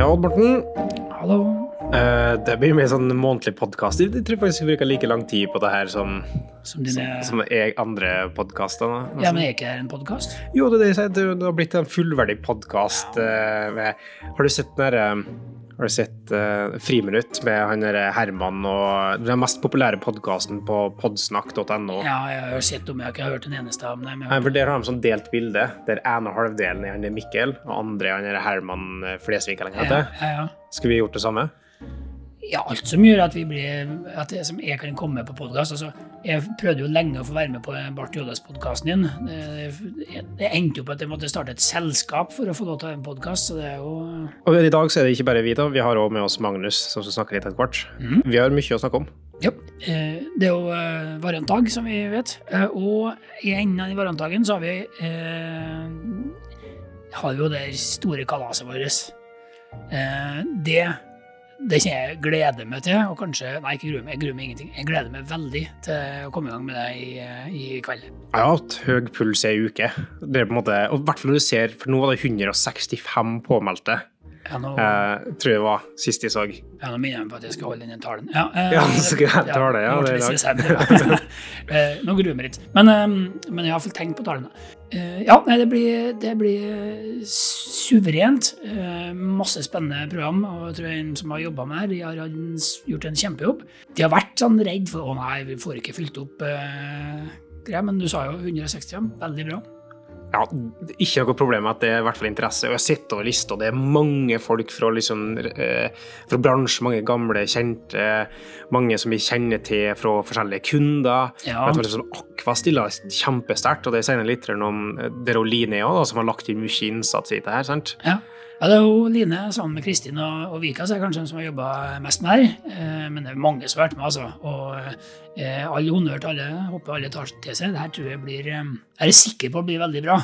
Ja, Odd Morten. Hallo. Uh, det blir mer sånn månedlig podkast. Jeg tror faktisk vi bruker like lang tid på det her som, Som dine som er andre podkaster. Ja, men er ikke det en podkast? Jo, det, er det, jeg sier, det, har blitt en fullverdig podkast. har du sett den derre har du sett uh, Friminutt med han Herman og den mest populære podkasten på podsnakk.no? Ja, jeg har sett om jeg ikke har hørt en eneste av dem. Nei, for Der har de sånn delt bilde, der ene halvdelen er han Mikkel, og andre er han er Herman Flesvig, eller hva han heter. Ja, ja, ja. Skulle vi gjort det samme? Ja, alt som gjør at vi blir At det som jeg kan komme på podkast. Altså, jeg prøvde jo lenge å få være med på Bart Joddas-podkasten din. Det, det endte jo på at jeg måtte starte et selskap for å få lov til å ha en podkast, så det jo Og i dag så er det ikke bare vi, da. Vi har òg med oss Magnus, som skal snakke litt etter hvert. Mm. Vi har mye å snakke om. Ja. eh, Det er jo eh, variantdag, som vi vet. Eh, Og i enden av variantdagen så har vi eh, har vi jo det store kalaset vårt. Eh, det det kjenner jeg gleder meg til, og kanskje Nei, ikke gruer meg, jeg gruer meg ingenting. Jeg gleder meg veldig til å komme i gang med det i, i kveld. Jeg har hatt høy puls ei uke. Det er på en måte, og hvert fall når du ser, for nå var det 165 påmeldte. Ja, nå, Eh, tror jeg var sist jeg så. ja, nå minner jeg meg på at jeg skal holde den talen. Ja, eh, Ja, så skal jeg ja, Det, ja, det er litt langt. Eh, Nå gruer jeg meg litt. Men, eh, men jeg har iallfall tenkt på talen. Eh, Ja, nei, det blir, det blir suverent. Masse spennende program. Og jeg tror en som har jobba med det, de har gjort en kjempejobb. De har vært sånn redd for å nei, vi får ikke fylt opp greier, men du sa jo 165. Veldig bra. Ja, ikke noe problem med at det er i hvert fall interesse. Og jeg sitter over lista, og det er mange folk fra, liksom, eh, fra bransjen, mange gamle kjente, mange som vi kjenner til fra forskjellige kunder. Ja. Vet liksom, Aqua stiller kjempesterkt, og det sier litt om Deroline òg, som har lagt inn mye innsats i det her. sant? Ja. Ja, det er jo Line sammen med Kristin og, og Vika så er det kanskje den som har jobba mest med her. Eh, men det er mange som har vært med, altså. Og eh, all honnør til alle. Håper alle tar til seg. Det her tror jeg blir er Jeg er sikker på blir veldig bra.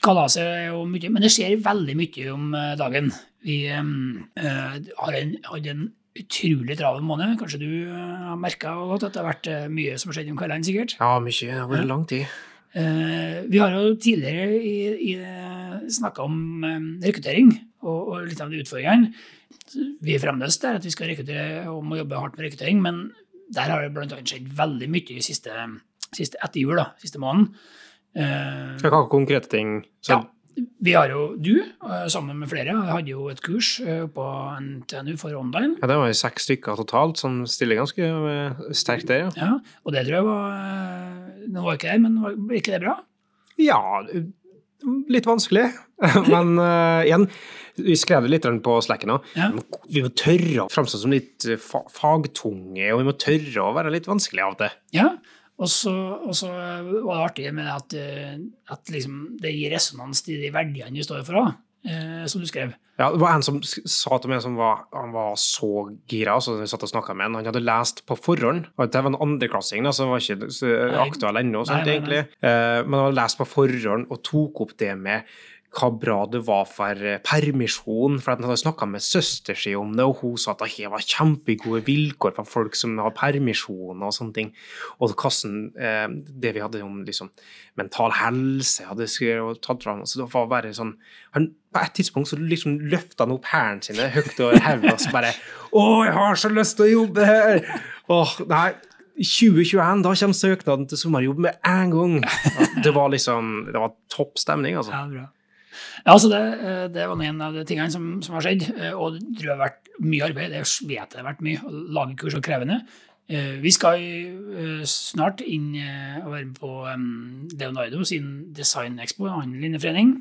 Kalaset er jo mye Men det skjer veldig mye om eh, dagen. Vi eh, eh, har en, en utrolig travel måned. Kanskje du eh, har merka godt at det har vært eh, mye som har skjedd om kveldene, sikkert? Ja, mye. Det har vært lang tid. Eh, vi har jo tidligere i, i, snakka om eh, rekruttering og, og litt av de utfordringene. Vi er fremdeles der at vi skal rekruttere og må jobbe hardt med rekruttering, men der har det annet skjedd veldig mye i siste, siste etter jul, da, siste måneden. Eh, ha konkrete ting? Så, ja, vi har jo du, eh, sammen med flere, hadde jo et kurs på NTNU for online. ja, Det var jo seks stykker totalt som stiller ganske sterkt der, ja. Ja, og det tror jeg var Nå var ikke der, men var ikke det bra? Ja, litt vanskelig. Men uh, igjen, vi skrev det litt på Slacken òg. Ja. Vi må tørre å framstå som litt eh, fa fagtunge, og vi må tørre å være litt vanskelig av og til. Ja, og så, og så var det artig med at, eh, at liksom det gir resonans til de verdiene vi står for, da, eh, som du skrev. Ja, det var en som sa til meg som var, han var så gira, altså, vi satt og snakka med han. Han hadde lest på forhånd. Det var en andreklassing, så han var ikke aktuell ennå, sant, Nei, nei, nei. egentlig. Eh, men han hadde lest på forhånd og tok opp det med hva bra det var for eh, permisjon. For han hadde snakka med søster si om det, og hun sa at det var kjempegode vilkår for folk som har permisjon og sånne ting. Og hvordan eh, det vi hadde om liksom, mental helse hadde skrevet og tatt fram. Så det var bare sånn han, På et tidspunkt så liksom løfta han opp hælene sine høyt over hodet og så bare Å, jeg har så lyst til å jobbe her! Åh, nei. 2021, da kommer søknaden til sommerjobb med en gang! Det var liksom Det var topp stemning, altså. Ja, bra. Ja, altså det, eh, det var en av de tingene som, som har skjedd, eh, og det tror jeg har vært mye arbeid. Det vet jeg det har vært mye. Å lage kurs og krevende. Eh, Vi skal snart inn og være med på Leonardo sin Design-expo, en annen linjeforening.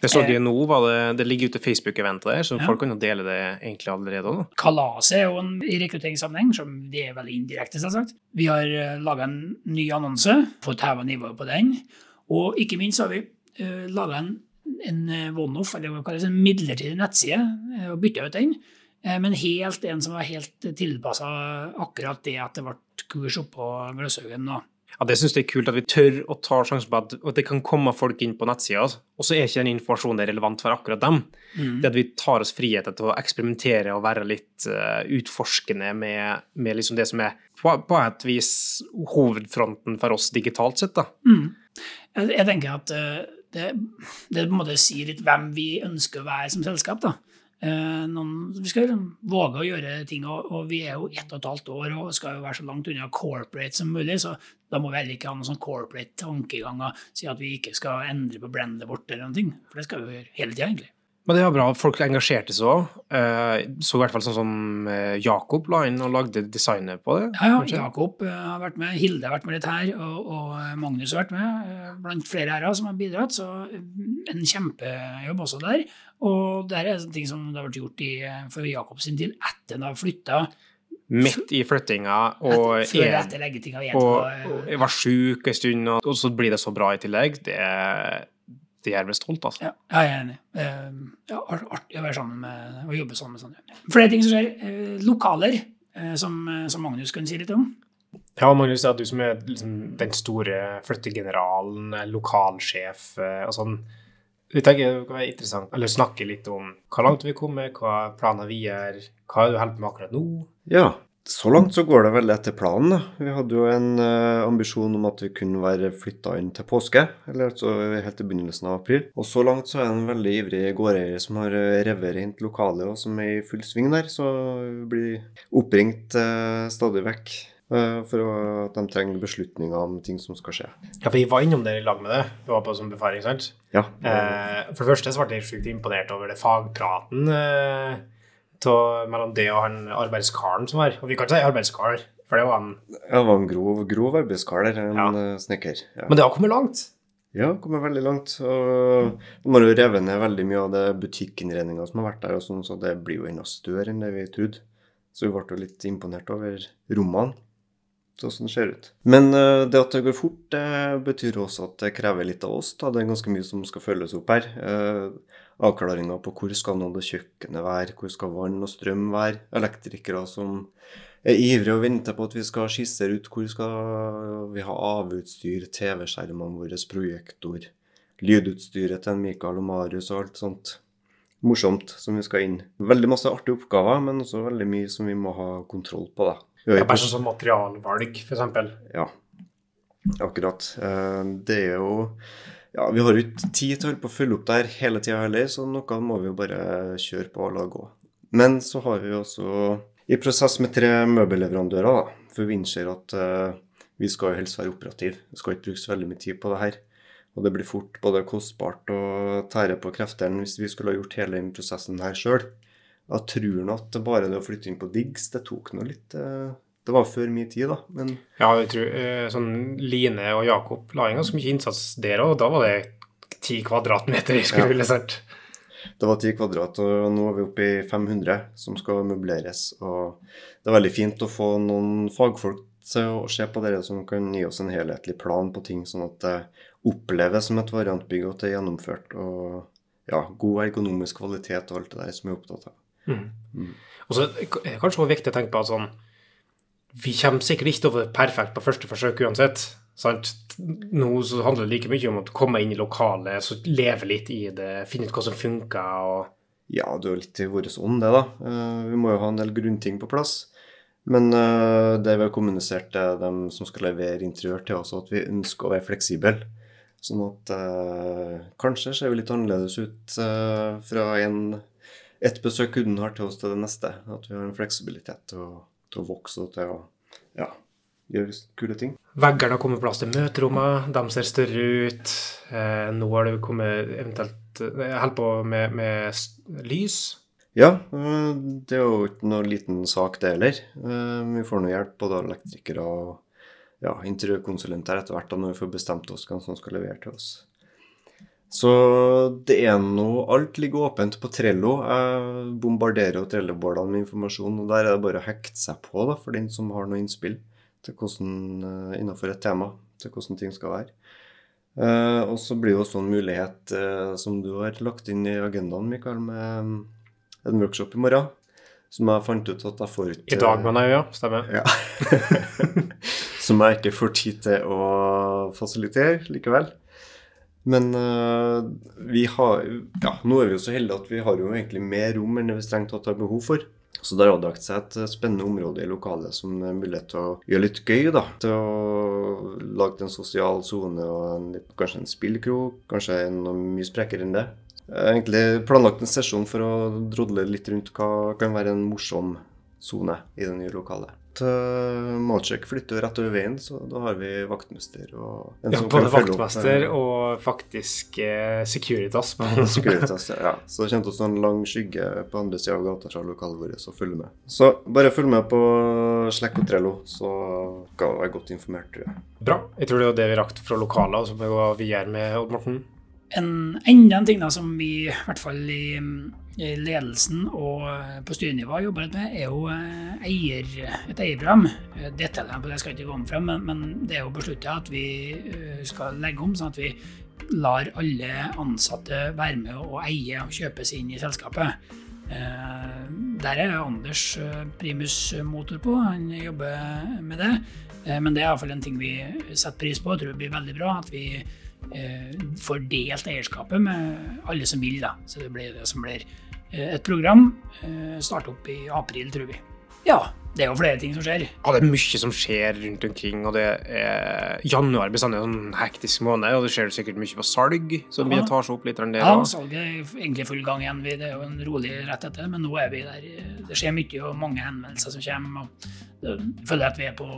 Det så jeg nå, det, det ligger ute Facebook-eventet der, så Ja. folk kan jo dele det egentlig allerede nå. Kalaset er jo en, i rekrutteringssammenheng, som det er veldig indirekte, selvsagt. Vi har laga en ny annonse, fått heva nivået på den. Og ikke minst har vi uh, laga en, en eh, one-off, eller hva kalles en midlertidig nettside, eh, og bytta ut den. Eh, men helt en som var helt tilpassa akkurat det at det ble kurs oppå Gløshaugen. Ja, Det syns jeg er kult at vi tør å ta sjansen på at, at det kan komme folk inn på nettsida, og så er ikke den informasjonen relevant for akkurat dem. Det at vi tar oss friheten til å eksperimentere og være litt uh, utforskende med, med liksom det som er på, på et vis hovedfronten for oss digitalt sett. da. Jeg, jeg tenker at eh, det, det på en måte sier litt hvem vi ønsker å være som selskap. da. Eh, noen, vi skal liksom våge å gjøre ting, og, og, vi er jo ett og et halvt år og skal jo være så langt unna corporate som mulig, så da må vi heller ikke ha noen sånn corporate tankeganger, si at vi ikke skal endre på brandet vårt eller noen ting. for det skal vi jo gjøre hele tida, egentlig. Men det var bra. Folk engasjerte seg òg. Eh, så i hvert fall sånn som eh, Jakob la inn og lagde designet på det. Ja, ja. Jakob eh, har vært med, Hilde har vært med litt her, og, og Magnus har vært med. Blant flere ærer som har bidratt. Så en kjempejobb også der. Og det er ting som det har vært gjort i, for Jakob sin tid etter han har flytta. Midt i flyttinga og, Før etter og, og jeg var sjuk en stund, og så blir det så bra i tillegg. Det er de er vel stolt, altså. Ja, jeg er enig. Uh, ja, artig å være sammen med og jobbe sammen med sånne. Flere ting som skjer. Uh, lokaler, uh, som, som, Magnus kunne si litt om. Ja, Magnus, ja, du som er liksom, den store flyttegeneralen, lokalsjef og sånn. Vi tenker det kan være interessant eller snakke litt om hvor langt vi kommer, hva planer vi gjør, hva er du holder på med akkurat nå? Ja, så langt så går det vel etter planen. Vi hadde jo en uh, ambisjon om at vi kunne være flytta inn til påske, eller altså helt til begynnelsen av april. Og så langt så er det en veldig ivrig gårdeier som har uh, revet rent lokalet, og som er i full sving der. Så vi blir oppringt uh, stadig vekk for at de trenger beslutninger om ting som skal skje. Ja, for vi var innom det i lag med det. Vi var på som befaring, sant? Ja. for det første så ble jeg sjukt imponert over det fagpraten mellom det og han arbeidskaren som var. Og vi kan ikke si arbeidskar, for det var han Ja, det var en grov, grov arbeidskar der, en ja. Eh, snekker. Ja. Men det har kommet langt? Ja, kommet veldig langt. Og de har jo revet ned veldig mye av det butikkinnredninga som har vært der, og sånn, så det blir jo enda større enn det vi trodde. Så vi ble jo litt imponert over rommene, sånn det ser ut. Men uh, det at det går fort, det betyr også at det krever litt av oss. Da. Det er ganske mye som skal følges opp her. Uh, avklaringer på hvor skal nå det kjøkkenet være, hvor skal vann og strøm være. Elektrikere som er ivrige og venter på at vi skal skissere ut hvor skal vi ha AV-utstyr, TV-skjermene våre, projektor, lydutstyret til Mikael og Marius og alt sånt morsomt som vi skal inn. Veldig masse artige oppgaver, men også veldig mye som vi må ha kontroll på. da. Ja, bare sånn materialvalg, f.eks. Ja, akkurat. Eh, det er jo ja, vi har jo ikke tid til å følge opp der hele tida heller, så noe må vi jo bare kjøre på og la gå. Men så har vi også i prosess med tre møbelleverandører, da, for vi innser at uh, vi skal jo helst være operative. Vi skal ikke bruke så veldig mye tid på det her. Og det blir fort både kostbart og tære på kreftene hvis vi skulle ha gjort hele den prosessen her sjøl. Jeg tror at bare det å flytte inn på Diggs, det tok nå litt uh, det var før min tid, da. Men Ja, jeg tror eh, sånn Line og Jakob la inn ganske mye innsats der òg. Da var det ti kvadratmeter i skulle sagt. Det var ti kvadrat, og nå er vi oppe i 500 som skal møbleres. Og det er veldig fint å få noen fagfolk til å se på dere som kan gi oss en helhetlig plan på ting, sånn at det oppleves som et variantbygg og at det er gjennomført. Og ja, god ergonomisk kvalitet og alt det der som vi er opptatt av. Mm. Mm. Og så er det kanskje også viktig å tenke på at sånn vi kommer sikkert ikke til å være perfekt på første forsøk uansett. Sant? Nå så handler det like mye om å komme inn i lokalet, så leve litt i det, finne ut hva som funker. og... Ja, det er litt i vår ånd, det, da. Eh, vi må jo ha en del grunnting på plass. Men uh, det vi har kommunisert til dem som skal levere interiør til oss, at vi ønsker å være fleksible. Sånn at uh, kanskje ser vi litt annerledes ut fra en, et besøk kunden har til oss til det neste. At vi har en fleksibilitet å til å vokse og til å ja, gjøre kule ting. Veggene har kommet plass til møterommet, de ser større ut. Eh, nå har det kommet eventuelt holdt på med, med, lys. Ja, eh, det er jo ikke noe liten sak, det heller. Eh, vi får nå hjelp både av elektrikere og ja, interiørkonsulenter etter hvert da når vi får bestemt oss hvem som skal levere til oss. Så det er nå Alt ligger åpent på Trello. Jeg bombarderer jo Trello-bårdene med informasjon, og der er det bare å hekte seg på da, for den som har noe innspill til hvordan, uh, innenfor et tema til hvordan ting skal være. Uh, og så blir det også en mulighet uh, som du har lagt inn i agendaen, Mikael, med um, en workshop i morgen. Som jeg fant ut at jeg får ikke I dag, mener jeg, ja. Stemmer. Ja. som jeg ikke får tid til å fasilitere likevel. Men uh, vi har Ja, nå er vi jo så heldige at vi har jo egentlig mer rom enn det vi strengt tatt har behov for. Så det har avdekt seg et spennende område i lokalet som er mulighet til å gjøre litt gøy. da, Til å lage en sosial sone og en, kanskje en spillkrok. Kanskje noe mye sprekere enn det. Jeg har egentlig planlagt en sesjon for å drodle litt rundt hva kan være en morsom sone i det nye lokalet. Til Malcek flytter rett over veien, så da har vi vaktmester og en Ja, både vaktmester opp, eh, og faktisk uh, Securitas. Securitas, ja. Så det kommer til å stå en lang skygge på andre sida av gata fra lokalet vårt, så følge med. Så bare følg med på Slack og Trello, så skal du være godt informert, tror jeg. Bra. Jeg tror det var det vi rakk fra lokalet, og så må vi gå videre med Odd Morten. En, enda en ting da som vi i hvert fall i, i ledelsen og på styrenivå jobber litt med, er jo eh, eier, et eierprogram. Eh, Detaljene på det skal ikke komme frem, men, men det er jo beslutta at vi eh, skal legge om, sånn at vi lar alle ansatte være med å eie og kjøpe seg inn i selskapet. Eh, Der er Anders eh, primus motor på, han jobber med det. Eh, Men det er iallfall en ting vi setter pris på og tror blir veldig bra. At vi får delt eierskapet med alle som vil. Da. Så det blir det som blir et program. Starte opp i april, tror vi. Ja, det er jo flere ting som skjer. Ja, det er mye som skjer rundt omkring, og det er januar bestandig en sånn hektisk måned, og det skjer sikkert mye på salg, så Ja. vi tar seg opp litt der. Ja, salget er egentlig full gang igjen. Det er jo en rolig rett etter, men nå er vi der. Det skjer mye og mange henvendelser som kommer. og Jeg føler at vi er på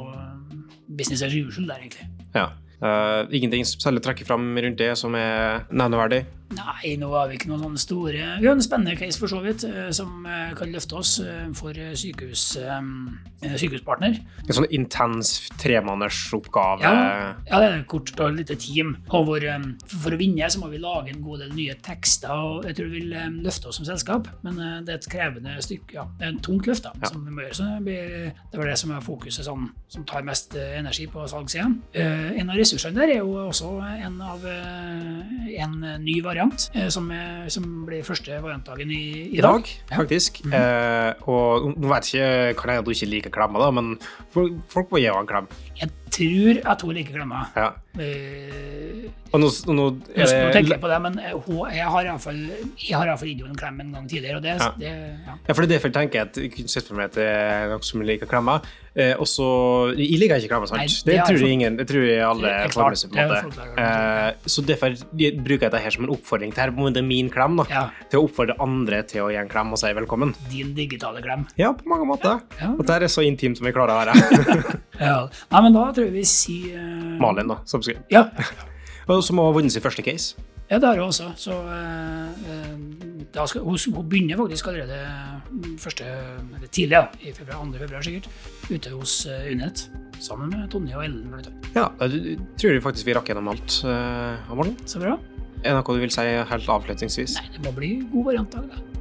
business as usual der, egentlig. Ja. Uh, ingenting særlig å trekke fram rundt det som er nevneverdig. Nei, nå har vi ikke noen sånne store Vi har en spennende case for så vidt, eh, som eh, kan løfte oss eh, for eh, sykehus, eh, sykehuspartner. En sånn intens tremannersoppgave? Ja, ja, det er et kort og lite team. Og hvor, for å vinne så må vi lage en god del nye tekster. og Jeg tror det vil løfte oss som selskap, men det er et krevende stykke. Ja, det er en tungt løft da, Ja. som vi må gjøre. Så det, blir, det var det som er fokuset, sånn, som tar mest energi på salgssida. En av ressursene der er jo også en av en ny variant, eh, som, er, som blir første variantdagen i, I dag, dag faktisk. Eh, og nå vet jeg ikke kan jeg at du ikke liker klemmer, da, men folk, folk må gi en klem. Jeg tror at hun liker klemmer. Ja. Uh, Og nå, nå Nå er nå tenker jeg på det, men eh, hun, jeg har iallfall Jeg gitt henne en klem en gang tidligere, og det, Ja. det ja. Ja, for det er derfor jeg tenker at jeg kunne sett for meg at det er noen som liker klemmer. Eh, og så Jeg liker ikke klemmer, sant? Nei, det, det tror jeg ingen Det tror jeg alle får med seg, på en måte. Eh, så derfor bruker jeg dette her som en oppfordring til her, det er min klem, da. ja. Til å oppfordre andre til å gi en klem og si velkommen. Din digitale klem. Ja, på mange måter. Ja. At det er så intimt som vi klarer å være. Ja. Nei, men da tror jeg vi sier uh... Malin, da, som skriver. Ja. Og som har vunnet sin første case. ja, det har hun også. Så uh, skal, hun, hun begynner faktisk allerede første, eller tidlig, ja, i februar, 2. februar sikkert, ute hos uh, Unet. Sammen med Tonje og Ellen. Ja, jeg tror faktisk vi rakk gjennom alt. Uh, morgenen. Så bra. er det noe du vil si helt avslutningsvis? Nei, det må bli god variantdag, da.